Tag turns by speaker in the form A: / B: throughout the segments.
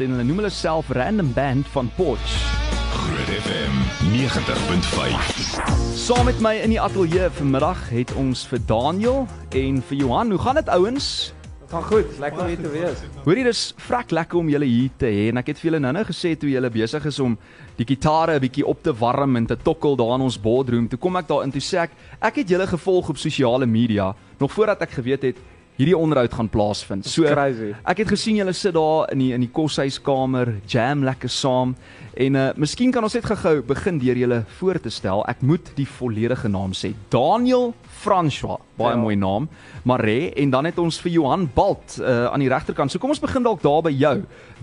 A: en hulle noem hulle self Random Band van Potch.
B: Groot FM 90.5.
A: Saam met my in die ateljee vanmiddag het ons vir Daniel en vir Johan. Hoe gaan dit ouens?
C: Gaan goed, lekker om hier te wees.
A: Hoorie, dis vrek lekker om julle hier te hê en ek het vir julle nou-nou gesê toe julle besig is om die gitare 'n bietjie op te warm en te tokkel daar in ons boardroom. Toe kom ek daar in toe sê ek, ek het julle gevolg op sosiale media nog voordat ek geweet het hierdie onderhoud gaan plaasvind.
C: So crazy.
A: Ek het gesien julle sit daar in die in die koshuiskamer, jam lekker saam. En uh miskien kan ons net gou-gou begin deur julle voor te stel. Ek moet die volledige naam sê. Daniel François, baie ja. mooi naam. Mare en dan het ons vir Johan Balt uh aan die regterkant. So kom ons begin dalk daar by jou.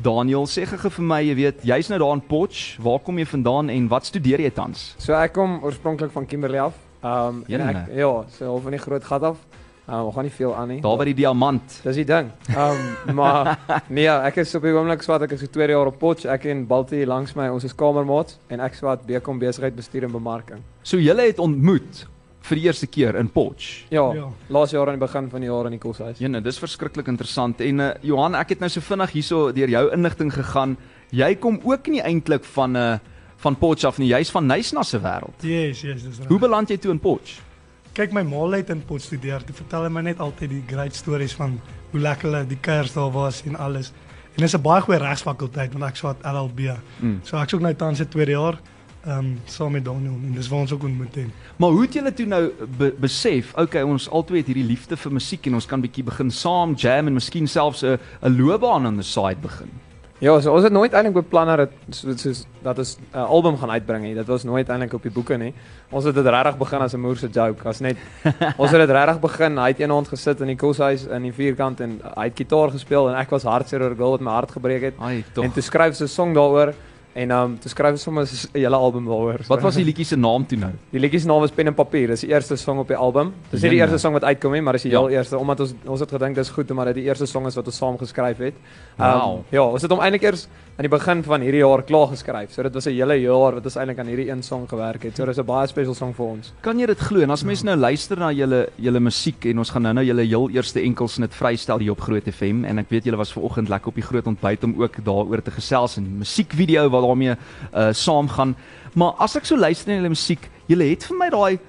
A: Daniel, sê gou vir my, jy weet, jy's nou daar in Potch. Waar kom jy vandaan en wat studeer jy tans?
C: So ek kom oorspronklik van Kimberley af. Um en ek ja, so half van die groot gat af. Um, ons gaan nie veel aan nie.
A: Daar by die diamant.
C: Dis die ding. Um maar nee, ek is op die oomblik swat ek is so 2 jaar op Potch. Ek en Baltie langs my, ons is kamermaats en ek swat bekom besigheid bestuur en bemarking.
A: So julle het ontmoet vir die eerste keer in Potch.
C: Ja, ja. laas jaar aan die begin van die jaar in die koshuis.
A: Ja, nee, dis verskriklik interessant. En uh, Johan, ek het nou so vinnig hierso deur jou inligting gegaan. Jy kom ook nie eintlik van 'n uh, van Potch af nie. Jy's van Nysna se wêreld.
D: Yes, yes, dis reg.
A: Hoe beland jy toe in Potch?
D: Kyk my ma het in Potch studeer. Sy vertel my net altyd die great stories van hoe lekker hulle die kuiers daar was en alles. En dis 'n baie goeie regsfakulteit want ek swaat LLB. Mm. So ek's ook nou tans in tweede jaar ehm um, saam met Daniel en dis waar ons ook ontmoet het.
A: Maar hoe het julle toe nou be besef, okay, ons albei het hierdie liefde vir musiek en ons kan bietjie begin saam jam en miskien selfs 'n 'n loopbaan aan die side begin?
C: Ja, so ons het nooit eintlik beplan dat dit soos dat ons 'n uh, album gaan uitbring nie. Dit was nooit eintlik op die boeke nie. Ons het dit regtig begin as 'n moerse joke, as net ons het dit regtig begin. Hy het eendag gesit in die koshuis in die vierkant en hy het gitaar gespeel en ek was hartseer oor 'n girl wat my hart gebreek het.
A: Ai,
C: en toe skryf sy 'n song daaroor en um toe skryf sy sommer 'n hele album daaroor.
A: Wat was die liedjie se naam toe nou?
C: Die liedjie se naam is Pen en Papier. Dis die eerste song op die album. Dis nie die eerste song wat uitkom nie, maar dis die ja. heel eerste omdat ons ons het gedink dis goed omdat dit die eerste song is wat ons saam geskryf het. Um, wow. Ja, ons het hom eintlik eers aan die begin van hierdie jaar klaar geskryf. So dit was 'n hele jaar wat ons eintlik aan hierdie een song gewerk het. So dis 'n baie special song vir ons.
A: Kan jy dit glo? En as mense nou luister na julle julle musiek en ons gaan nou nou julle heel eerste enkelsnit vrystel hier op Groot FM en ek weet julle was ver oggend lekker op die groot ontbyt om ook daaroor te gesels en musiekvideo wat daarmee uh saamgaan. Maar as ek so luister na julle musiek, julle het vir my daai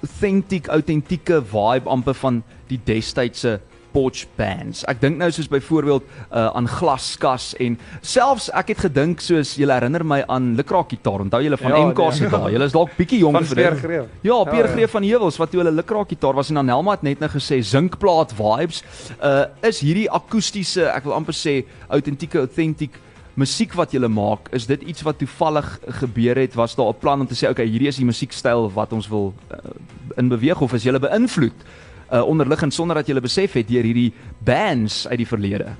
A: authentic, autentieke vibe amper van die destydse Potch bands. Ek dink nou soos byvoorbeeld uh, aan Glaskas en selfs ek het gedink soos jy herinner my aan Likraak gitaar. Onthou julle van ja, MK se nee. daai? Julle is dalk bietjie jonk
C: vir dit.
A: Ja, Pierre ja, Greef van Heuwels wat toe hulle Likraak gitaar was en dan Helma het net nou gesê zinkplaat vibes. Uh is hierdie akoestiese, ek wil amper sê autentieke authentic musiek wat julle maak, is dit iets wat toevallig gebeur het? Was daar 'n plan om te sê okay, hierdie is die musiekstyl wat ons wil uh, in beweeg of is julle beïnvloed? uh, onderliggend sonder dat jy besef het deur hierdie bands uit die verlede.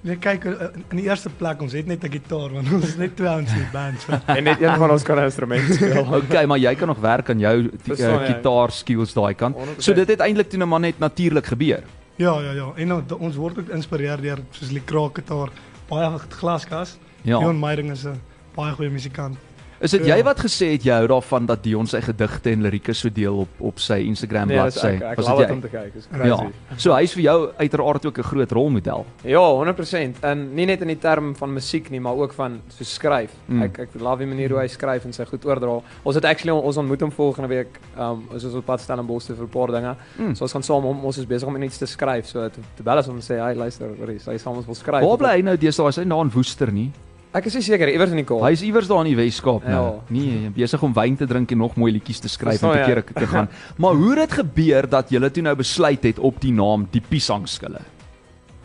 D: Nee, kyk uh, in die eerste plek ons het net 'n gitaar want ons is net twee ouens in die band.
C: En net een van ons kan 'n instrument speel.
A: okay, maar jy kan nog werk aan jou uh, gitaar skills daai kant. 100%. So dit het eintlik toe net maar net natuurlik gebeur.
D: Ja, ja, ja. En nou, ons word ook geïnspireer deur soos die kraak gitaar, baie glaskas. Ja. Jon Meyding is 'n baie goeie musikant.
A: Is dit ja. jy wat gesê het jy hou daarvan dat Dion sy gedigte en lirieke so deel op op sy Instagram
C: nee,
A: bladsy?
C: Was dit jy? om te kyk, is crazy.
A: Ja. So hy's vir jou uiteraard ook 'n groot rolmodel.
C: Ja, 100%. En nie net in die term van musiek nie, maar ook van so skryf. Mm. Ek ek love die manier hoe hy skryf en sy goed oordra. Ons het actually ons ontmoet hom volgende week. Um ons is op pad Boston vir 'n paar dinge. Mm. So ons gaan saam om ons is besig om iets te skryf. So te, te bel as om sê, "Hey, luister, hy sê ons wil skryf."
A: Waar bly hy nou deesdae? Hy's nou in Woester nie.
C: Ek is seker iewers in die Kaap.
A: Hy is iewers daar in die Wes-Kaap nou. Ja. Nee, besig om wyn te drink en nog mooi liedjies te skryf en te keer te gaan. maar hoe het dit gebeur dat jy toe nou besluit het op die naam Die Piesangskille?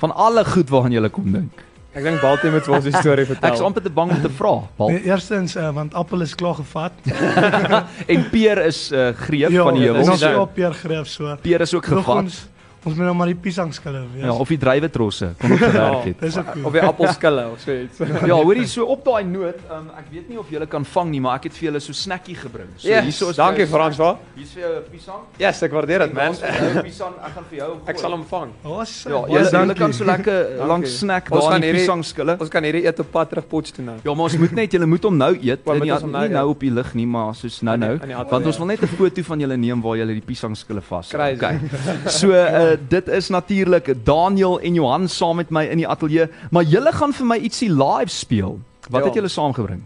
A: Van alle goed waaraan jy kom dink.
C: Ek dink Baltie moet ons die storie vertel.
A: Ek is amper te bang om te vra.
D: Nee, eerstens uh, want appel is klaar gevat.
A: en peer is uh, greep
D: ja,
A: van die.
D: Ja, ons op peer greep so.
A: Peer is ook gevat. Ons,
D: Ons moet nou maar die piesangskille wees.
A: Ja, of die druiwetrosse kon ook gewerk het.
D: ja, dis ook
C: of die appelskille of so iets.
A: ja, hoorie so op daai noot, um, ek weet nie of julle kan vang nie, maar ek het vir julle so snackie gebring. So
C: yes, hierso is Dankie Frans, waar?
A: Hier's vir jou 'n piesang.
C: Ja, yes, ek waardeer dit, man.
A: Piesang, ek gaan vir jou.
C: Ek sal hom vang.
D: Awesome.
A: Ja, julle, julle kan so lekker lank snack daar in die piesangskille.
C: Ons kan hierdie eet op pad terug Potch toe nou.
A: Ja, maar ons moet net julle moet hom nou eet. Nie, nie nou op die lig nie, maar soos nou nou. Want ons wil net 'n foto van julle neem waar julle die piesangskille vas.
C: Okay.
A: So uh, dit is natuurlik Daniel en Johan saam met my in die ateljee, maar julle gaan vir my ietsie live speel. Wat
C: Ja.
A: het julle saamgebring?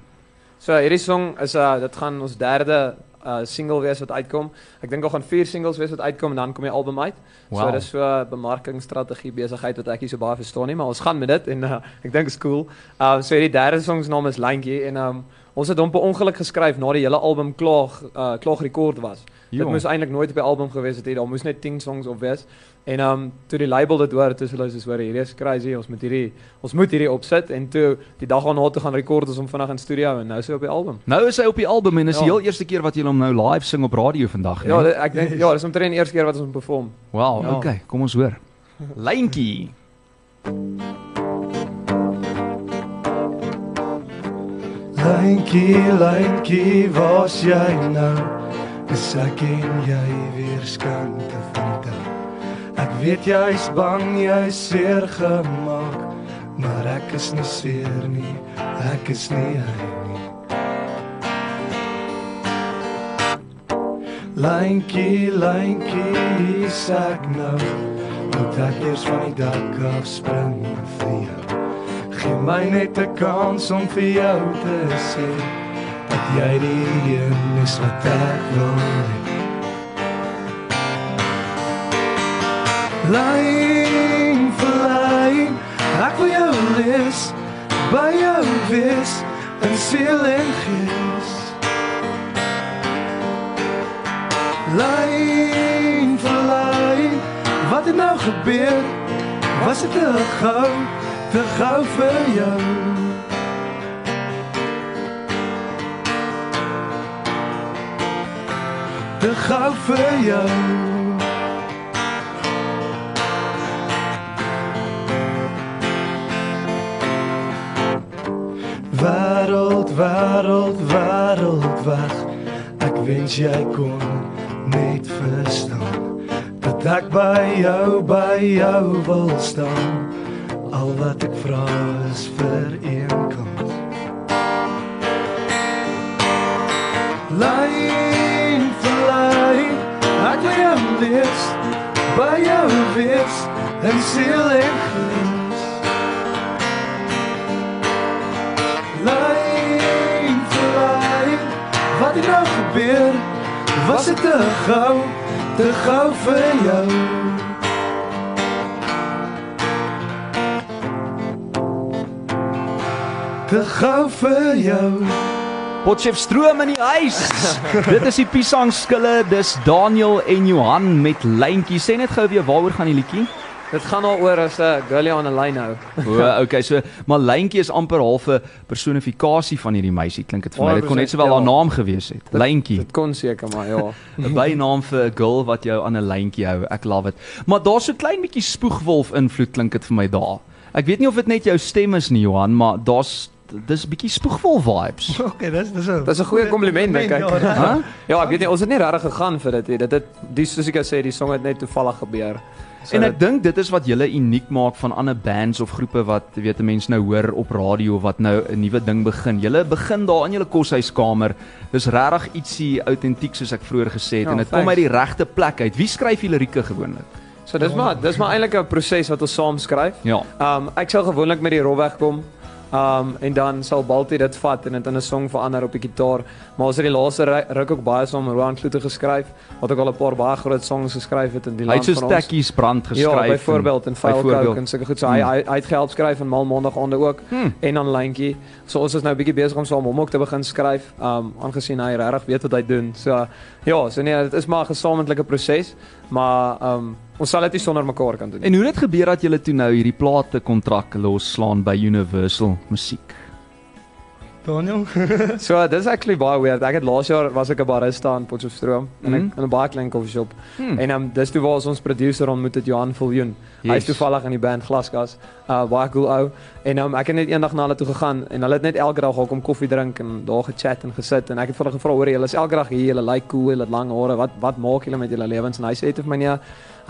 C: So hierdie song is uh dit gaan ons derde uh single wees wat uitkom. Ek dink daar gaan vier singles wees wat uitkom en dan kom die album uit.
A: Wow.
C: So dis so 'n bemarkingsstrategie besigheid wat ek nie so baie verstaan nie, maar ons gaan met dit en uh, ek dink is cool. Uh so hierdie derde song se naam is Lyntjie en um ons het hom per ongeluk geskryf na die hele album klaar uh klaar gerekord was.
A: Jo.
C: Dit moes eintlik nooit op die album gewees het, daar moes net 10 songs op wees. En um toe die label dit hoor, toe hulle soos hoor hierdie is crazy, ons moet hierdie ons moet hierdie opsit en toe die dag daarna toe gaan rekord ons hom vinnig in studio en nou is hy op die album.
A: Nou is hy op die album en is die
C: Ja.
A: heel eerste keer wat julle hom nou live sing op radio vandag,
C: Ja,
A: né?
C: dit, ek dink ja, dis omtrent die eerste keer wat ons hom perform.
A: Wow,
C: Ja.
A: okay, kom ons hoor. Lyntjie.
D: Lyntjie, lyntjie, waar's jy nou? Dis ek en jy weer die dag. Ek weet jy's bang, jy's seer gemaak, maar ek is nie seer nie. Ek is nie hy nie. Lyntjie, lyntjie, hier's ek nou. Ek eers van die dak af spring vir jou? Gee my net 'n kans om vir jou te sê dat jy die een is wat ek wil hê. Lyn vir lyn, ek wil jou lees, by jou wees, in siel en gees. Lyn vir lyn, wat het nou gebeur? Was dit te gou, te gou vir jou? Te gou vir jou. Wêreld, wêreld, wêreld weg. Ek wens jy kon net verstaan dat ek by jou, by jou wil staan. Al wat ek vra is vir een kans. Lyn vir lyn, ek wil jou lees, by jou wees, en siel en gees. Lyn vir lyn, wat het nou gebeur? Was dit te gou, te gou vir jou? Te gou vir jou.
A: Potchefstroom in die huis. Dit is die Pisang skille, dis Daniel en Johan met Lyntjie. Sê net gou weer waaroor gaan die liedjie?
C: Dit gaan daaroor as 'n girlie on a line nou.
A: O, okay, so maar Lyntjie is amper half 'n personifikasie van hierdie meisie. Klink dit vir my. Dit kon net sowel
C: Ja.
A: haar naam gewees het. Lyntjie.
C: Dit kon seker maar ja.
A: 'n bynaam vir 'n girl wat jou aan 'n lyntjie hou. Ek love dit. Maar daar's so 'n klein bietjie spoegwolf invloed klink dit vir my daar. Ek weet nie of dit net jou stem is nie, Johan, maar daar's dis bietjie spoegwolf vibes.
D: Okay, dis dis 'n
C: Dis 'n goeie kompliment dink ek.
D: Ja,
A: Hæ?
C: Ja, ek weet nie ons het nie regtig gegaan vir dit nie. Dit het die soos ek sê, die song het net toevallig gebeur. So
A: En ek dink dit is wat julle uniek maak van ander bands of groepe wat weet mense nou hoor op radio wat nou 'n nuwe ding begin. Julle begin daar in julle koshuiskamer. Dis regtig ietsie autentiek soos ek vroeër gesê het
C: Ja,
A: en dit kom uit die regte plek uit. Wie skryf die lirieke gewoonlik?
C: So dis maar dis maar eintlik 'n proses wat ons saam skryf.
A: Ja.
C: Um ek sal gewoonlik met die rofweg kom. Um en dan sal Balti dit vat en dit in 'n song verander op die gitaar. Maar ons het die laaste ruk ook baie saam met Roan Kloete geskryf wat ook al 'n paar baie groot songs geskryf het in die
A: Hy
C: land
A: het so
C: van ons.
A: stekkies brand geskryf.
C: Ja, byvoorbeeld en File
A: byvoorbeeld.
C: Coke en sulke goed. So hy hy, hy het gehelp skryf en Mal Maandag ook
A: Hmm.
C: en dan Lyntjie. So ons is nou 'n bietjie besig om saam hom ook te begin skryf. Um aangesien hy regtig weet wat hy doen. So ja, so nee, dit is maar 'n gesamentlike proses, maar um ons sal dit nie sonder mekaar kan doen. nie.
A: En hoe het dit gebeur dat julle toe nou hierdie plate kontrak losslaan by Universal Musiek?
D: Daniel.
C: So dis actually baie weird. Ek het laas jaar was ek 'n barista in Potchefstroom in 'n
A: Mhm.
C: in 'n baie klein koffieshop.
A: Hmm.
C: En um, dis toe waar ons ons producer ontmoet het Johan Viljoen. Hy is
A: Yes.
C: toevallig in die band Glasgas. Uh baie cool ou. En um, ek het net eendag na hulle toe gegaan en hulle het net elke dag gekom koffie drink en daar gechat en gesit en ek het vir hulle gevra hoor julle is elke dag hier, julle lyk like cool, julle het lang hare. Wat wat maak julle met julle lewens? En hy sê toe vir my nee,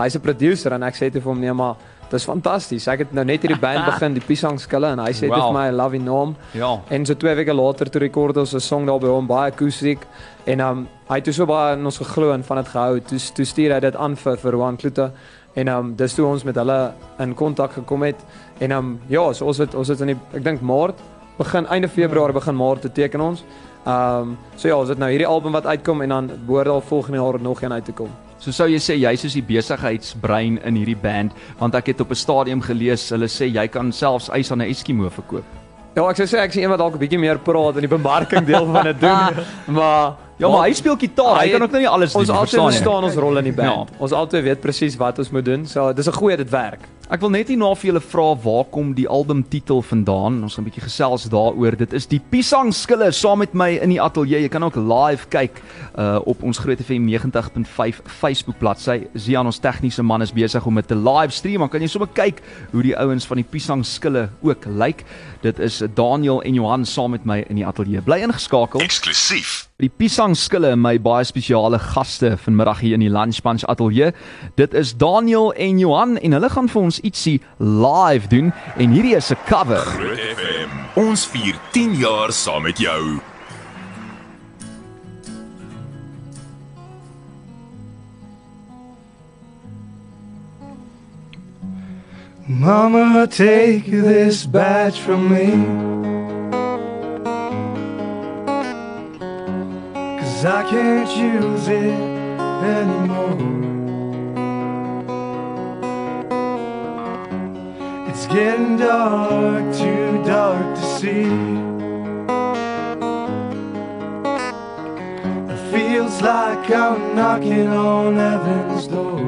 C: hy's 'n producer en ek sê toe vir hom nee maar dis fantasties. Ek het nou net hierdie band begin, die Pisang skille en hy sê
A: Wow.
C: vir my I love you norm.
A: Ja.
C: En so twee weke later toe rekord ons 'n song daar by hom baie akoestiek en um, hy het so baie in ons geglo en van dit gehou. Toe toe stuur hy dit aan vir vir Roan Kloete En um, dis toe ons met hulle in kontak gekom het en um, ja, so ons het ons het in die ek dink Maart begin einde Februarie begin Maart te teken ons. Ehm um, so ja, ons het nou hierdie album wat uitkom en dan behoort al volgende jaar nog een uit te kom.
A: So sou jy sê jy's soos die besigheidsbrein in hierdie band want ek het op 'n stadium gelees hulle sê jy kan selfs ys aan 'n Eskimo verkoop.
C: Ja, ek sou sê ek is een wat dalk 'n bietjie meer praat in die bemarking deel van dit doen. maar
A: Ja, maar hy speel gitaar. Hy, hy kan ook nou nie alles doen
C: ons
A: nie.
C: altyd
A: verstaan jy?
C: ons rol in die band.
A: Ja.
C: Ons altyd weet presies wat ons moet doen. So dis 'n goeie dit werk.
A: Ek wil net hierna vir julle vra waar kom die albumtitel vandaan? Ons gaan 'n bietjie gesels daaroor. Dit is die Pisang Skille saam met my in die ateljee. Jy kan ook live kyk uh op ons Groot FM 90.5 Facebook bladsy. Zian ons tegniese man is besig om dit te live stream. Dan kan jy sommer kyk hoe die ouens van die Pisang Skille ook lyk. Dit is Daniel en Johan saam met my in die ateljee. Bly ingeskakel.
B: Eksklusief
A: Die Pisang Skille my baie spesiale gaste vanmiddag hier in die Lunch Punch ateljee. Dit is Daniel en Johan en hulle gaan vir ons ietsie live doen en hierdie is 'n cover.
B: Groot FM. Ons vier 10 jaar saam met jou.
D: Mama, take this badge from me. Cause I can't use it anymore. Getting dark, too dark to see. It feels like I'm knocking on heaven's door.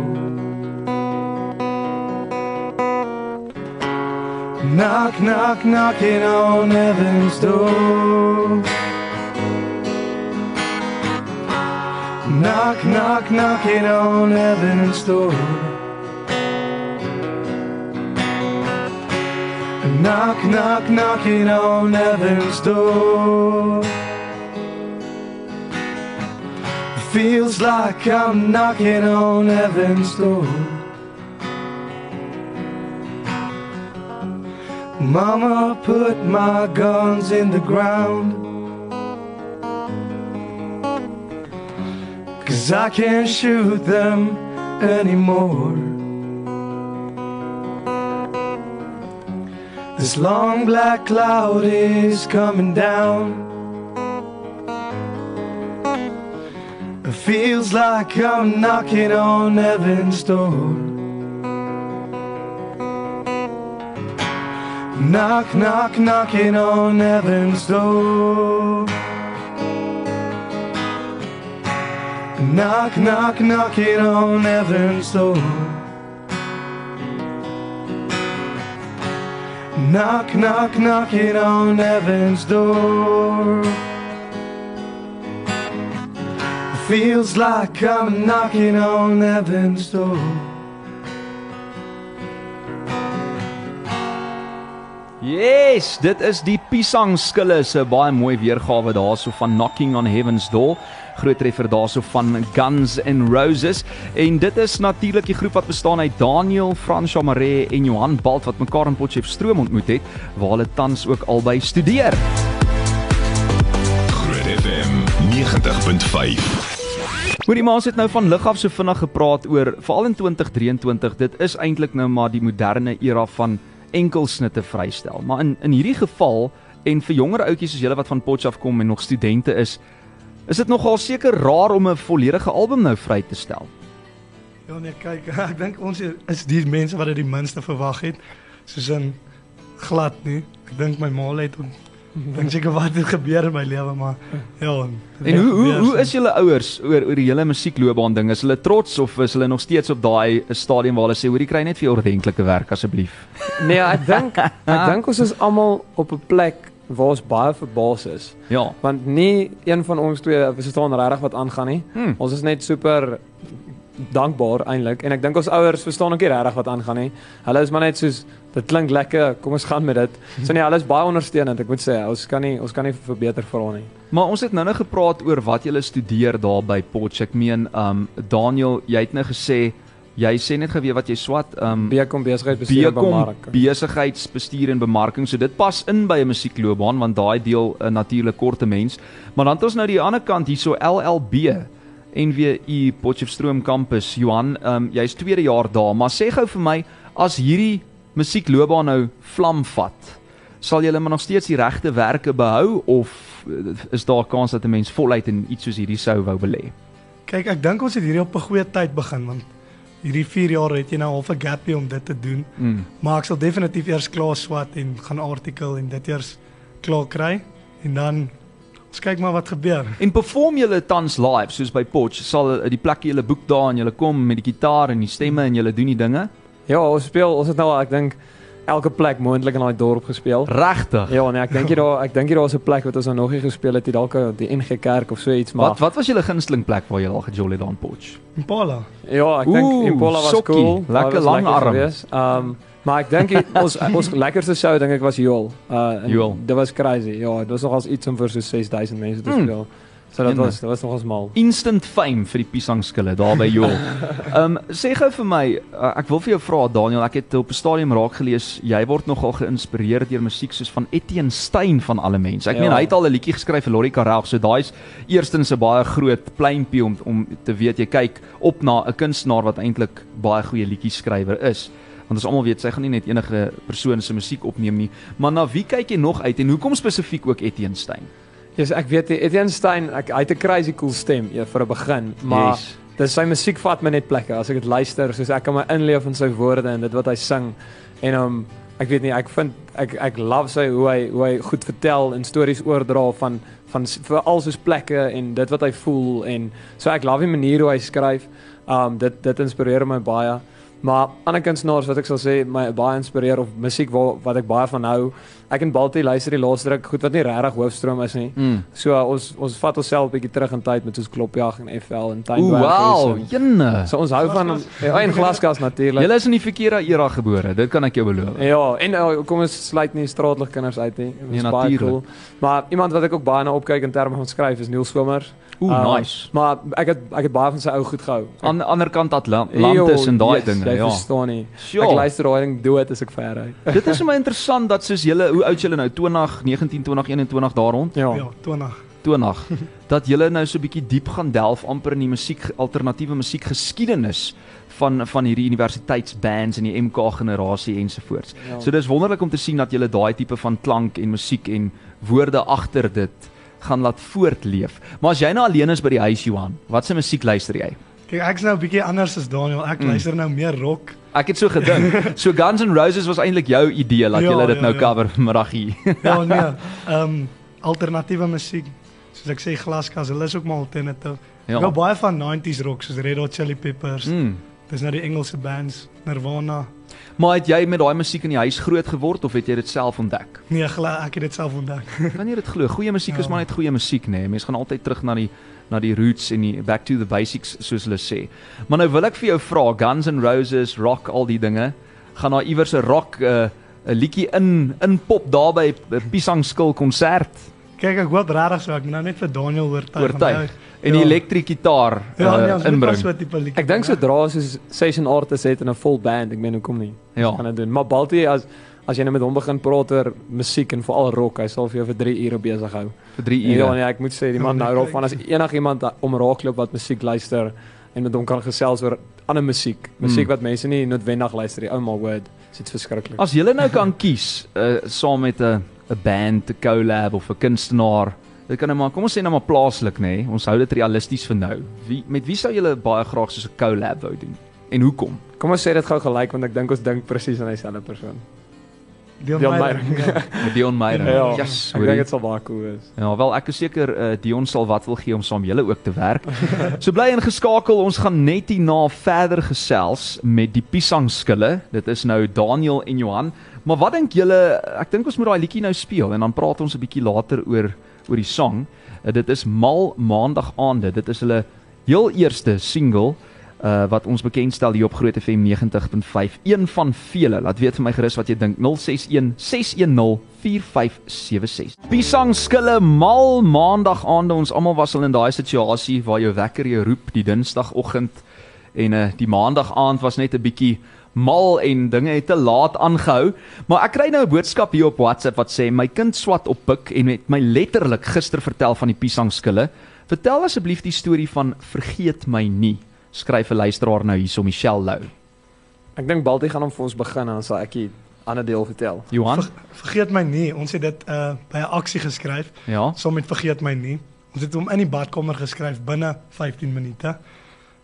D: Knock, knock, knocking on heaven's door. Knock, knock, knocking on heaven's door. Knock, knock, knocking on heaven's door. It Feels like I'm knocking on heaven's door. Mama put my guns in the ground. Cause I can't shoot them anymore. This long black cloud is coming down. It feels like I'm knocking on heaven's door. Knock, knock, knocking on heaven's door. Knock, knock, knocking on heaven's door. Knock, knock, knocking on heaven's door. Feels like I'm knocking on heaven's door.
A: Yes, dit is die Pisang Skille se baie mooi weergawe daarso van Knocking on Heaven's Door. Groot treffer daarso van Guns N' Roses en dit is natuurlik die groep wat bestaan uit Daniel, Franswa Maree en Johan Balt wat mekaar in Potchefstroom ontmoet het waar hulle tans ook albei studeer.
B: Groot FM 90.5.
A: Hoorie maar ons het nou van lig af so vinnig gepraat oor veral in 2023 dit is eintlik nou maar die moderne era van enkelsnitte vrystel. Maar in in hierdie geval en vir jonger ouetjies soos julle wat van Potchef kom en nog studente is, is dit nogal seker raar om 'n volledige album nou vry te stel.
D: Ja nee, kyk, ek dink ons is die mense wat dit die minste verwag het. Soos in glad nie. Ek dink my ma het dink seker wat het gebeur in my lewe, maar ja.
A: En hoe hoe hoe is julle ouers oor oor die hele musiekloopbaan ding? Is hulle trots of is hulle nog steeds op daai stadium waar hulle sê hoorie kry net vir ordentlike werk asseblief?
C: Nee, ek dink ek dink ons is almal op 'n plek waar ons baie verbaas is.
A: Ja.
C: Want nie een van ons twee verstaan regtig wat aangaan nie.
A: Hmm.
C: Ons is net super dankbaar eintlik en ek dink ons ouers verstaan ook nie regtig wat aangaan nie. Hulle is maar net soos dit klink lekker, kom ons gaan met dit. So nee, hulle is baie ondersteunend, ek moet sê. Ons kan nie ons kan nie verbeter vir hom nie.
A: Maar ons het nou-nou gepraat oor wat jy studeer daar by Potch. Ek meen, um Daniel, jy het nou gesê jy sê net geweet wat jy swat, um
C: Bekom besigheidbestuur en
A: Bekom
C: bemarking.
A: besigheidsbestuur en bemarking. So dit pas in by 'n musiekloopbaan want daai deel 'n natuurlik korte mens. Maar dan het ons nou die ander kant hierso LLB. NWU Potchefstroom kampus. Johan, ehm um, jy's tweede jaar daar, maar sê gou vir my as hierdie musiekloopbaan nou vlam vat, sal julle maar nog steeds die regte werke behou of eh, is daar 'n kans dat 'n mens voluit in iets soos hierdie sou wou belê?
D: Kyk, ek dink ons het hierdie op 'n goeie tyd begin want hierdie 4 jaar het jy nou half 'n gapie om dit te doen.
A: Mm.
D: Maar ek sal definitief eers klaar swat en gaan artikel en dit eers klaar kry en dan ons kyk maar wat gebeur.
A: En perform julle tans live soos by Potch, sal die plekke julle boek daar en julle kom met die gitaar en die stemme en julle doen die dinge?
C: Ja, ons speel, ons het nou al, ek dink elke plek moontlik in daai dorp gespeel.
A: Regtig?
C: Ja, nee, ek dink jy daar ek dink jy daar's 'n plek wat ons nou nog nie gespeel het, die dalk die NG Kerk of so iets, maar
A: Wat wat was julle gunsteling plek waar julle al gejol het daar in Potch?
D: Impala.
C: ja, ek
A: Oeh,
C: dink Impola was
A: sokkie.
C: cool. Daar
A: Lekker
C: was
A: lang arm.
C: geweest. Ehm maar ek dink die- ons ons lekkerste show dink ek was Joel. Uh en
A: Joel.
C: Dit was crazy. Ja, dit was nogals iets om vir so 6000 mense te
A: Mm.
C: So dit was dit was nogals mal.
A: Instant fame vir die piesangskille daar by Joel. Ehm um, sê gou vir my, uh, ek wil vir jou vra Daniel, ek het op 'n stadium raak gelees jy word nogal geïnspireer deur musiek soos van Etienne Stein van alle mense. Ek
C: Ja.
A: meen hy het al 'n liedjie geskryf vir Lori Karel, so daai's eerstens 'n baie groot pleintjie om om te weet jy kyk op na 'n kunstenaar wat eintlik baie goeie liedjies skrywer is. Want ons almal weet sy gaan nie net enige persoon se musiek opneem nie, maar na wie kyk jy nog uit en hoekom spesifiek ook Etienne Stein?
C: Ja, yes, ek weet Etienne Stein, ek hy het 'n crazy cool stem ja, vir 'n begin, maar
A: Yes.
C: dis sy musiek vat my net plekke as ek dit luister, soos ek kan my inleef in sy woorde en dit wat hy sing. En um ek weet nie, ek vind ek ek love sy hoe hy hoe hy goed vertel en stories oordra van van veral soos plekke en dit wat hy voel en so ek love die manier hoe hy skryf. Um dit dit inspireer my baie. Maar ander kunstenaars wat ek sal sê my baie inspireer of musiek waar wat ek baie van hou. Ek en Balti luister die laaste ruk goed wat nie regtig hoofstroom is nie.
A: Mm.
C: So uh, ons ons vat onsself 'n bietjie terug in tyd met soos Klopjag en FL en
A: Ooh,
C: Tuindwerk.
A: wow, jenne.
C: So ons hou van ja, en glaskas natuurlik.
A: Julle is in die verkeerde era gebore, dit kan ek jou beloof.
C: Ja, en uh, kom ons sluit nie straatlig kinders uit nie. Dit
A: Nee,
C: is baie
A: natuurlijk.
C: cool. Maar iemand wat ek ook baie na opkyk in terme van skryf is Neil Swimmers.
A: Ooh,
C: Uh,
A: nice.
C: Maar ek het ek het baie van sy ou goed gehou. Ek-
A: Aan die ander kant Atlantis en daai
C: yes,
A: dinge,
C: jy
A: ja.
C: verstaan nie.
A: Sure.
C: Ek luister daai ding dood as ek ver ry.
A: Dit is vir my interessant dat soos julle hoe oud julle nou 20, 19, 20, 21 daar rond,
C: Ja.
D: Ja, 20.
A: 20 dat julle nou so 'n bietjie diep gaan delf amper in die musiek alternatiewe musiek geskiedenis van van hierdie universiteitsbands en die MK generasie ensovoorts.
C: Ja.
A: So dis wonderlik om te sien dat julle daai tipe van klank en musiek en woorde agter dit gaan laat voortleef. Maar as jy nou alleen is by die huis Johan, wat se musiek luister jy?
D: Kyk, ek's nou 'n bietjie anders as Daniel. Ek
A: Mm.
D: luister nou meer rock.
A: Ek het so gedink. So Guns N' Roses was eintlik jou idee dat
D: Ja,
A: jy dit
D: ja,
A: nou
D: ja.
A: cover vanmiddagie.
D: Ja, nee. Ehm um, alternatiewe musiek. Soos ek sê glaskas, hulle is ook maar alternative. Ja. Ek hou baie van 90s rock soos Red Hot Chili Peppers. Mm. Dis nou die Engelse bands, Nirvana.
A: Maar het jy met daai musiek in die huis groot geword of het jy dit self ontdek?
D: Nee, gla, ek het dit self ontdek.
A: Kan jy dit glo? Goeie musiek is
D: Ja.
A: maar net goeie musiek, nê. Nee. Mense gaan altyd terug na die na die roots en die back to the basics soos hulle sê. Maar nou wil ek vir jou vra, Guns N' Roses, rock al die dinge, gaan daar iewers 'n rock 'n uh, 'n liedjie in in pop daar by 'n Pisangskil konsert
D: Kyk, ek hoop regtig so ek moet nou net vir Daniel oortuig.
A: oortuig en
D: Ja.
A: die elektriese gitaar
D: Ja, nee,
A: uh,
D: ons moet
A: inbring.
D: so liedjie.
C: Ek dink sodra soos session artist het en 'n full band, ek meen hoekom nie?
A: Ja.
C: gaan dit doen. Maar Balti as as jy nou met hom begin praat oor musiek en veral rock, hy sal vir jou vir 3 ure besig hou.
A: vir 3
C: Ja,
A: ure.
C: nee, ek moet sê die man
D: Ja,
C: nou
D: nee,
C: daarvan as enigiemand om raakloop wat musiek luister en met hom kan gesels oor ander musiek, musiek
A: Mm.
C: wat mense nie noodwendig luister nie. Oh my word, dit is verskriklik.
A: As jy nou kan kies uh, saam met 'n 'n band, 'n collab of 'n kunstenaar, dit kan nou maar kom ons sê nou maar plaaslik nê. Ons hou dit realisties vir nou. Wie met wie sou julle baie graag soos 'n collab wou doen? En hoekom?
C: Kom ons sê dit gou gelyk want ek dink ons dink presies aan dieselfde persoon.
D: Dion
C: Dion
D: Meyer.
C: Meyer.
D: Ja.
A: Met Dion Meyer.
C: Ja,
A: Yes,
C: ek dink dit sal baie cool wees.
A: Ja, wel ek is seker uh, Dion sal wat wil gee om saam julle ook te werk. so bly ingeskakel, ons gaan net hierna verder gesels met die Pisangskille. Dit is nou Daniel en Johan. Maar wat dink julle, ek dink ons moet daai liedjie nou speel en dan praat ons 'n bietjie later oor oor die song. Uh, dit is Mal Maandag aande. Dit is hulle heel eerste single uh wat ons bekendstel hier op Groot FM 90.5. Een van vele. Laat weet vir my gerus wat jy dink. 061 610 4576. Pisang skille mal maandag aande ons almal was al in daai situasie waar jou wekker jou roep die dinsdagoggend en uh die maandag aand was net 'n bietjie mal en dinge het te laat aangehou. Maar ek kry nou 'n boodskap hier op WhatsApp wat sê my kind swat op pik en het my letterlik gister vertel van die pisang skille. Vertel asseblief die storie van Vergeet my nie. Skryf 'n luisteraar nou hierso Michelle Lou.
C: Ek dink Baltie gaan hom vir ons begin en dan sal ek die ander deel vertel.
A: Johan?
D: Ver, vergeet my nie. Ons het dit uh by 'n aksie geskryf.
A: Ja.
D: Saam met vergeet my nie. Ons het hom in die badkamer geskryf binne 15 minute.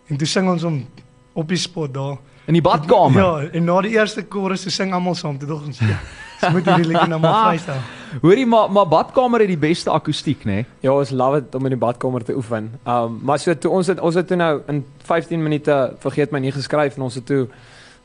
D: En toe sing ons hom op die spot daar.
A: In die badkamer.
D: Ja, en na die eerste chorus toe sing almal saam. Toe dog ons, ja, ons moet hierdie liedjie nou maar vrystel.
A: Hoorie maar maar badkamer het die beste akoestiek, né? Nee?
C: Ja, ons love dit om in die badkamer te oefen. Um maar so toe ons het ons het toe nou in 15 minute vergeet my nie geskryf en ons het toe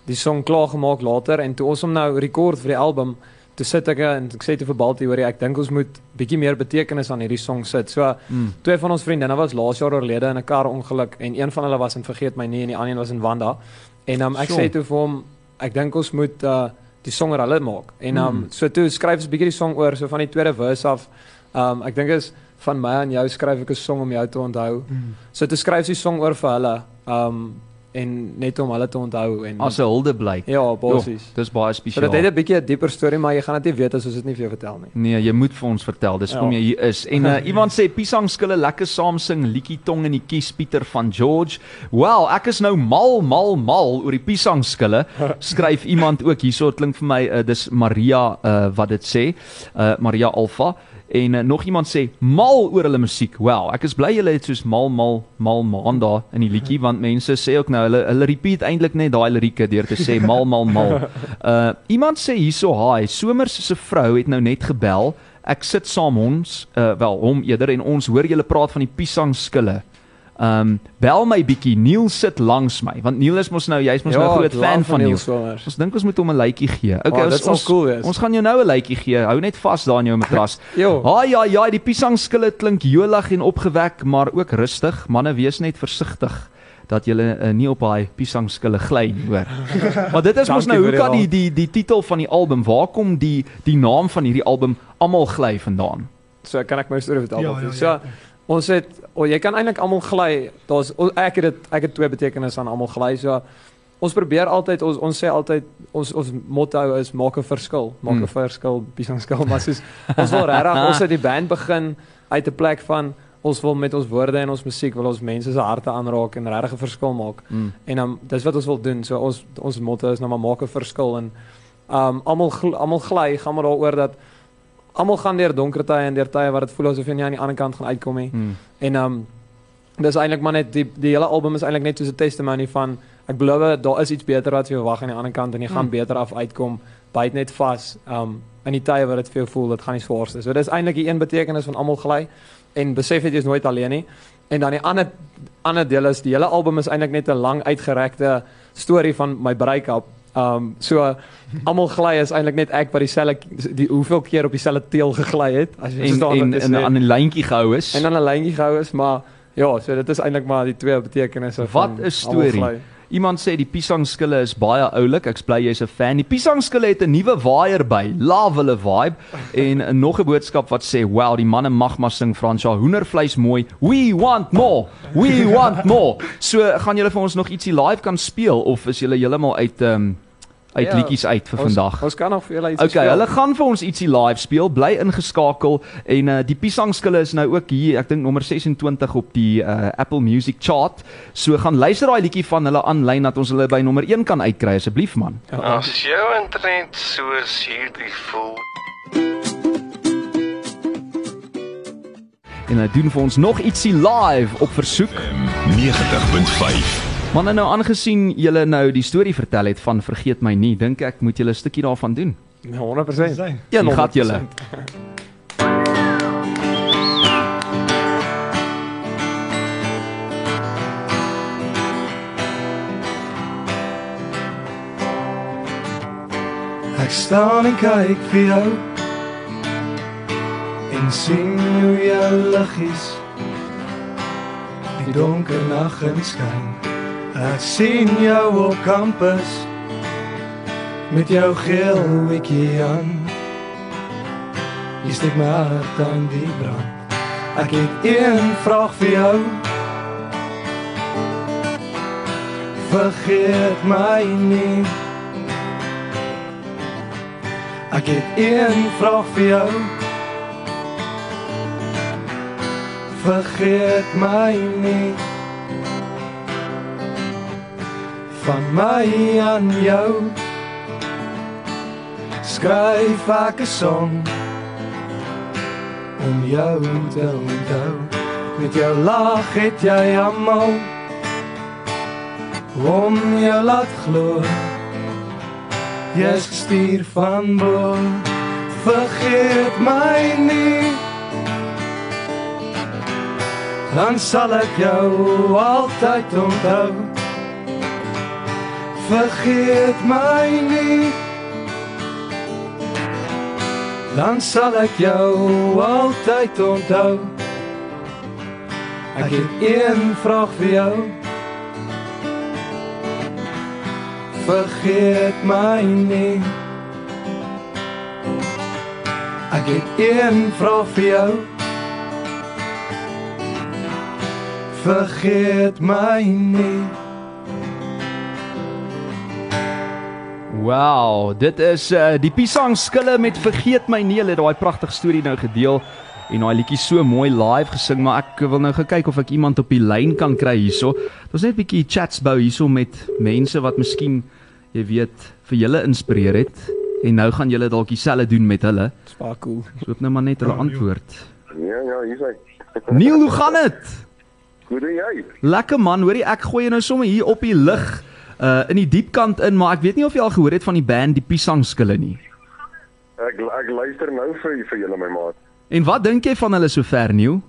C: die song klaar gemaak later en toe ons hom nou rekord vir die album, toe sit ek en ek sê te vir Baltie hoor jy ek dink ons moet bietjie meer betekenis aan hierdie song sit. So
A: Mm.
C: twee van ons vriendinne was laas jaar oorlede in 'n karongeluk en een van hulle was in vergeet my nie en die ander een was in Wanda. En um, ek
A: Sjoe.
C: sê toe vir hom ek dink ons moet uh die song oor hulle maak. En um
A: Mm.
C: so toe skryf ons bietjie die song oor so van die tweede verse af. Um ek dink is van my aan jou skryf ek 'n song om jou te onthou.
D: Mm.
C: So toe skryf sy song oor vir hulle. Um en net om hulle te onthou en
A: As 'n huldeblyk.
C: ja, basies.
A: Dis baie
C: So
A: spesiaal.
C: dit het 'n bietjie 'n dieper storie, maar jy gaan dit nie weet as ons dit nie vir jou vertel nie.
A: Nee, jy moet vir ons vertel. Dis hoekom
C: Ja.
A: jy hier is. En uh, iemand sê Pisang skille lekker saam sing liedjie tong in die kies Pieter van George. Wel, ek is nou mal mal mal oor die Pisang skille. Skryf iemand ook hierso, klink vir my uh, dis Maria uh, wat dit sê. Uh, Maria Alfa en uh, nog iemand sê mal oor hulle musiek. Wel, ek is bly julle het soos mal mal mal maanda in die liedjie want mense sê ook nou hulle hulle repeat eintlik net daai lirieke deur te sê mal mal mal. Uh iemand sê hierso haai, Somers se vrou het nou net gebel. Ek sit saam ons, uh wel hom eerder en ons hoor julle praat van die Pisang skille. Um bel my bietjie. Neil sit langs my want Neil is mos nou jy's mos nou 'n groot
C: ek Ja, love
A: fan van Neil.
C: Swilmers.
A: Ons dink ons moet hom 'n lytjie gee. Okay,
C: Oh,
A: ons, ons,
C: cool wees.
A: ons gaan jou nou 'n lytjie gee. Hou net vas daar in jou matras.
C: Jo.
A: Ha ja ja, die Pisang skille klink jolig en opgewek, maar ook rustig. Manne wees net versigtig dat jy uh, nie op daai Pisang skille gly nie, hoor. maar dit is mos nou hoe kan die
C: die
A: die titel van die album, waar kom die die naam van hierdie album almal gly vandaan?
C: So kan ek my storie vertel.
D: Ja,
C: Baltie?
D: ja,
C: so
D: ja.
C: ons het oh, jy kan eintlik almal gly. Daar's o- ek het dit ek het twee betekenisse aan almal gly. So ons probeer altyd ons ons sê altyd ons ons motto is maak 'n verskil, maak 'n
A: Mm.
C: verskil, bisangskil, maar soos ons wil regtig ons het die band begin uit 'n plek van ons wil met ons woorde en ons musiek wil ons mense se harte aanraak en regtig 'n verskil maak.
A: Mm.
C: En um, dis wat ons wil doen. So ons ons motto is nou maar maak 'n verskil en um almal almal gly gaan maar daaroor dat almal gaan deur donker tye en deur tye wat dit voel asof jy nie aan die ander kant gaan uitkom nie.
A: Mm.
C: En um dis eintlik maar net die die hele album is eintlik net soos 'n testimony van ek glo daar is iets beter wat vir jou wag aan die ander kant en jy gaan
A: Mm.
C: beter af uitkom. Byt net vas um in die tye wat dit vir jou voel, dit gaan die swaarste. So dis eintlik die een betekenis van almal gly en besef dit jy is nooit alleen nie. En dan die ander ander deel is die hele album is eintlik net 'n lang uitgerekte storie van my break-up. Um so almal gly is eintlik net ek wat dieselfde die hoeveel keer op dieselfde teel gegly het as jy
A: En
C: verstaan
A: en,
C: wat
A: en
C: sê.
A: aan 'n lyntjie gehou is.
C: en dan 'n lyntjie gehou is, maar ja, so dit is eintlik maar die twee betekenisse
A: Wat
C: van
A: 'n
C: almal
A: storie. Iemand sê die Pisang skille is baie oulik. Ek bly jy's 'n fan. Die Pisang skille het 'n nuwe waaier by. Love hulle vibe. En uh, nog 'n boodskap wat sê, "Wow, die manne mag maar sing Fransja. Hoendervleis mooi. We want more. We want more." So, gaan julle vir ons nog ietsie live kan speel of is julle heeltemal uit ehm um, uit
C: Ja,
A: liedjies uit vir
C: Ons,
A: vandag?
C: ons kan nog vir julle iets
A: Okay, hulle gaan vir ons ietsie live speel. Bly ingeskakel en uh, die Pisangskille is nou ook hier, ek dink nommer 26 op die uh, Apple Music chart. So gaan luister daai liedjie van hulle aanlyn dat ons hulle by nommer 1 kan uitkry asseblief man.
E: As jou internet soos hierdie voel,
A: En hulle doen vir ons nog ietsie live op versoek.
B: 90.5
A: Maar nou aangesien julle nou die storie vertel het van vergeet my nie, dink ek moet julle 'n stukkie daarvan doen.
C: Ja, 100%.
D: Sy.
A: Hier gaan julle.
D: Ek staan en kyk vir jou en sien hoe jou liggies die donker nag inskyn. Ek sien jou op kampus met jou geel hoedjie aan. Jy steek my hart aan die brand. Ek het een vraag vir jou. Vergeet my nie. Ek het een vraag vir jou.
C: vergeet my nie van my aan jou. Skryf ek 'n song om jou te onthou. Met jou lag het jy almal om jou laat glo. Jy's gestuur van bo vergeet my nie. Dan sal ek jou altyd onthou vergeet my nie dan sal ek jou altyd onthou ek het een vraag vir jou. Vergeet my nie ek het een vraag vir jou. Vergeet my nie
A: Wow, dit is uh die Pisang skille met vergeet my nie, hulle het daai pragtige storie nou gedeel en daai liedjie so mooi live gesing, maar ek wil nou gekyk of ek iemand op die lyn kan kry hierso. Ons net 'n bietjie chats bou hierso met mense wat miskien jy weet vir julle inspireer het en nou gaan julle dalk dieselfde doen met hulle.
C: Dis baie cool.
A: So op nou maar net hulle antwoord.
F: Ja, ja, hier's hy.
A: Neil, hoe gaan dit?
F: Hoe doen jy?
A: Lekker man, hoorie ek gooi jou nou sommer hier op die lig uh in die diep kant in, maar ek weet nie of jy al gehoor het van die band die Pisang skille nie.
F: Ek ek luister nou vir vir julle my maat.
A: En wat dink jy van hulle sover Neil?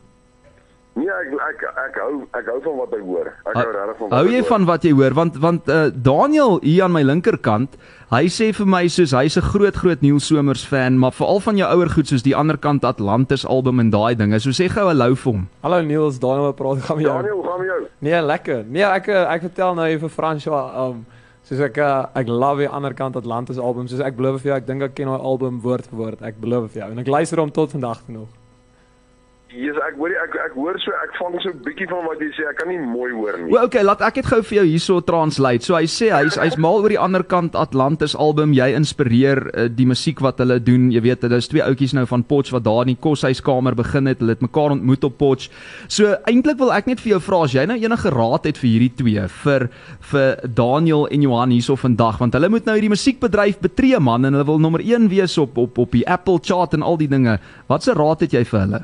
F: Nee, ek ek ek hou ek hou van wat ek hoor. Ek hou regtig van wat
A: Hou jy
F: hoor.
A: van wat jy hoor want want uh, Daniel hier aan my linkerkant, hy sê vir my soos hy's 'n groot groot Neil Somers fan, maar veral van jou ouer goed soos die ander kant Atlantis album en daai dinge. So sê gou hallo vir hom.
C: Hallo Niels, Daniel wat praat gaan met jou.
F: Daniel, gaan met jou?
C: Nee, lekker. Nee, ek eh, ek vertel nou vir François um soos ek uh, ek love die ander kant Atlantis album. Soos ek belowe vir jou, ek dink ek ken daai album woord vir woord. Ek belowe vir jou en ek luister hom tot vandag toe nog.
F: Jesus, ek hoor ek ek hoor so ek vang so 'n bietjie van wat jy sê. Ek kan nie mooi hoor nie.
A: O, okay, laat ek dit gou vir jou hierso translate. So hy sê hy's hy's mal oor die ander kant Atlantis album. Jy inspireer uh, die musiek wat hulle doen. Jy weet, hulle is twee ouetjies nou van Potch wat daar in die koshuiskamer begin het. Hulle het mekaar ontmoet op Potch. So eintlik wil ek net vir jou vra as jy nou enige raad het vir hierdie twee vir vir Daniel en Johan hierso vandag want hulle moet nou hierdie musiekbedryf betree man en hulle wil nommer 1 wees op op op die Apple chart en al die dinge. Watse raad het jy vir hulle?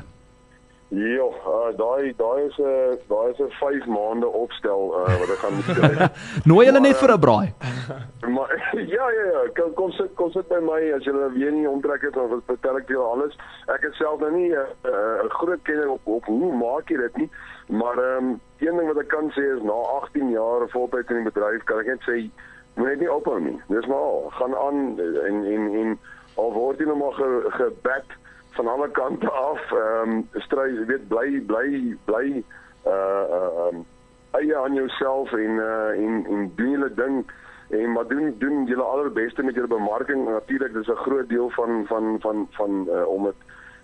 F: Ja, uh, daai daai is 'n daai is 'n 5 maande opstel uh, wat ek gaan moet skryf.
A: Nooi hulle net vir 'n braai.
F: maar ja ja ja, kom kom sit kom sit by my as jy weer nie omtrek het of vertel ek jou alles. Ek is self nou nie 'n uh, uh, groot kenner op op hoe maak jy dit nie, maar ehm um, een ding wat ek kan sê is na 18 jaar voltyd in die bedryf kan ek net sê moet net nie ophou nie. Dis maar al, gaan aan en en en al word jy nou maar ge, gebat van alle kante af ehm um, stry jy weet bly bly bly uh uh um, eie aan jouself en uh en en doen julle ding. En maar doen doen julle allerbeste met julle bemarking. Natuurlik dis 'n groot deel van van van van uh, om dit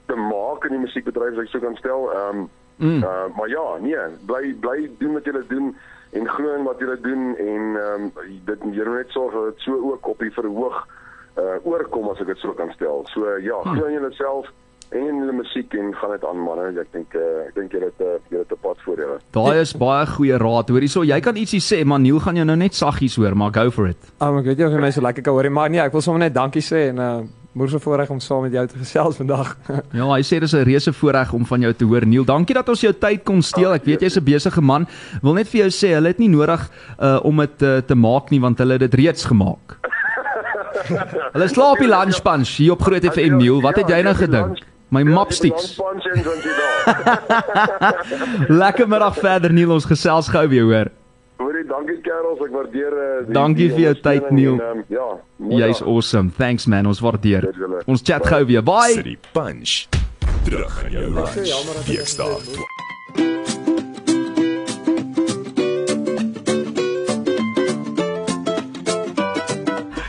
F: te maak in die musiekbedryf as ek so kan stel. Ehm um,
A: Mm.
F: uh, maar ja nee bly bly doen wat julle doen en glo in wat julle doen. En ehm um, dit jy moet net sorg dat dit so ook op die verhoog uh oorkom as ek dit so kan stel. So uh, ja,
A: Hm.
F: glo in jouself en in die musiek en gaan dit aan manne. Ek dink uh, ek dink jy het uh, jy het 'n pad voor julle.
A: Daai is baie goeie raad. Hoorie so, jy kan ietsie sê, maar Neil gaan jou nou net saggies hoor, maar go for it.
C: Um, ek weet nie of jy my so lekker kan hoor nie, maar nee, ek wil sommer net dankie sê en uh moer so voorreg om saam met jou te gesels vandag.
A: Ja, hy sê dis 'n reuse voorreg om van jou te hoor. Neil, dankie dat ons jou tyd kon steel. Ek weet jy's 'n besige man. Wil net vir jou sê, hulle het nie nodig uh om dit uh, te maak nie want hulle het dit reeds gemaak. Hulle slaap die lunch punch hier op Groot FM Neil. Wat het jy nou gedink? My mapsticks. Lekker middag verder Neil, ons gesels gou weer hoor.
F: Hoorie, dankie Karels, ek waardeer uh, die-
A: Dankie
F: die
A: vir jou tyd, Neil.
F: En, um, ja,
A: Jy's awesome. Thanks man, ons waardeer.
F: Dit.
A: Ons chat gou weer. Bye.
B: City Punch. Terug in jou lunch. Weekstaat.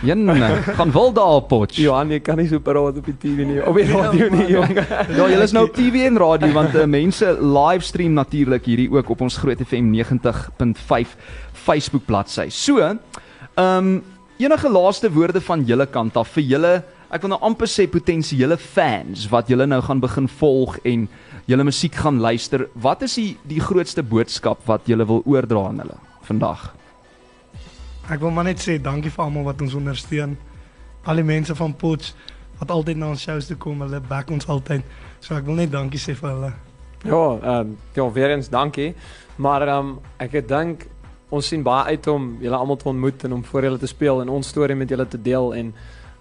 A: Jan, gaan wil daar op potch.
C: Johan, jy kan nie so praat op die TV nie. Op die radio nie, jong.
A: Ja, julle is nou op TV en radio want uh, mense livestream natuurlik hierdie ook op ons Groot FM 90.5 Facebook bladsy. So, ehm um, enige laaste woorde van julle kant af vir julle ek wil nou amper sê potensiële fans wat julle nou gaan begin volg en julle musiek gaan luister. Wat is die die grootste boodskap wat julle wil oordra aan hulle vandag?
D: Ek wil maar net sê dankie vir almal wat ons ondersteun. Al die mense van Potch wat altyd na ons shows toe kom, hulle back ons altyd. So ek wil net dankie sê vir hulle.
C: Ja, ehm um, ja, weer eens dankie. Maar ehm um, ek het dink ons sien baie uit om julle almal te ontmoet en om voor julle te speel en ons storie met julle te deel en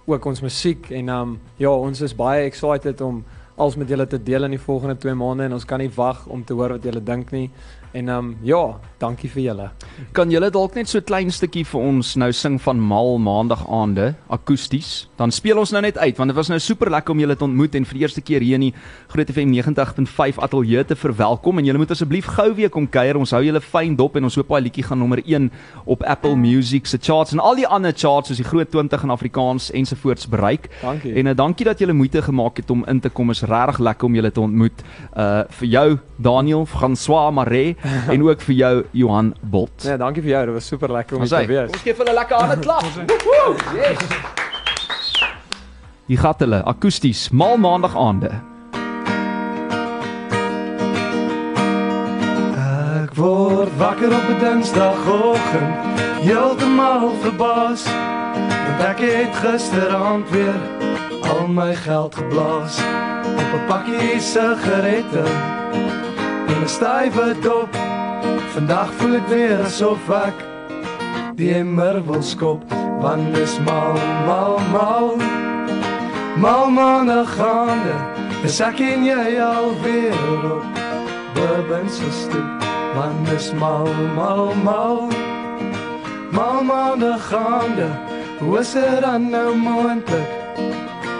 C: ook ons musiek en ehm um, ja, ons is baie excited om als met julle te deel in die volgende 2 maande en ons kan nie wag om te hoor wat julle dink nie. En ehm um, ja, dankie vir julle.
A: Kan julle dalk net so 'n klein stukkie vir ons nou sing van Mal Maandag aande akoesties? Dan speel ons nou net uit want dit was nou super lekker om julle te ontmoet en vir die eerste keer hier in die Groot FM 90.5 ateljee te verwelkom en julle moet asseblief gou weer kom kuier. Ons hou julle fyn dop en ons hoop daai liedjie gaan nommer 1 op Apple Music se charts en al die ander charts soos die Groot 20 in Afrikaans ensovoorts bereik.
C: Dankie.
A: En uh, dankie dat julle moeite gemaak het om in te kom. Is regtig lekker om julle te ontmoet. Uh vir jou Daniel François Maree en ook vir jou Johan Bolt.
C: Nee, dankie vir jou. Dit was super lekker om hier te wees.
A: ons gee vir hulle lekker hande klap. Woehoe! Yes. Hier gaan hulle akoesties mal maandag aande.
D: Ek word wakker op 'n Dinsdagoggend, heeltemal verbaas. Want ek het gisteraand weer al my geld geblaas op 'n pakkie sigarette 'n stywe dop. Vandag voel ek weer asof ek die emmer wil skop, want dis mal, mal, mal. Mal maandag gaande, is ek en jy alweer op Bourbon se stoep, man is mal, mal, mal. Mal maandag gaande, hoe is dit dan nou moontlik?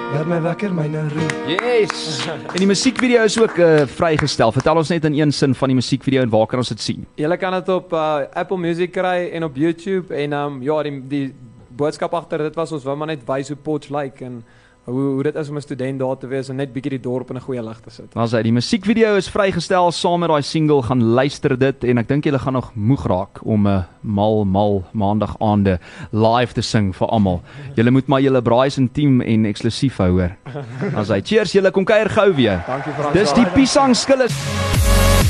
D: Laat my wekker my nou roep.
A: Yes. En die musiekvideo is ook uh, vrygestel. Vertel ons net in een sin van die musiekvideo en waar kan ons dit sien?
C: Julle kan dit op uh, Apple Music kry en op YouTube en ehm um, ja, die die boodskap agter dit was ons wou maar net wys hoe Potch lyk like en hoe hoe dit is om 'n student daar te wees en net bietjie die dorp in 'n goeie lig te sit.
A: Dan sê die musiekvideo is vrygestel saam met daai single gaan luister dit en ek dink julle gaan nog moeg raak om 'n uh, mal mal maandag aande live te sing vir almal. Julle moet maar julle braais intiem en eksklusief hou hoor. Dan sê cheers julle kom kuier gou weer.
C: Dankie vir
A: Dis die Pisang skilles.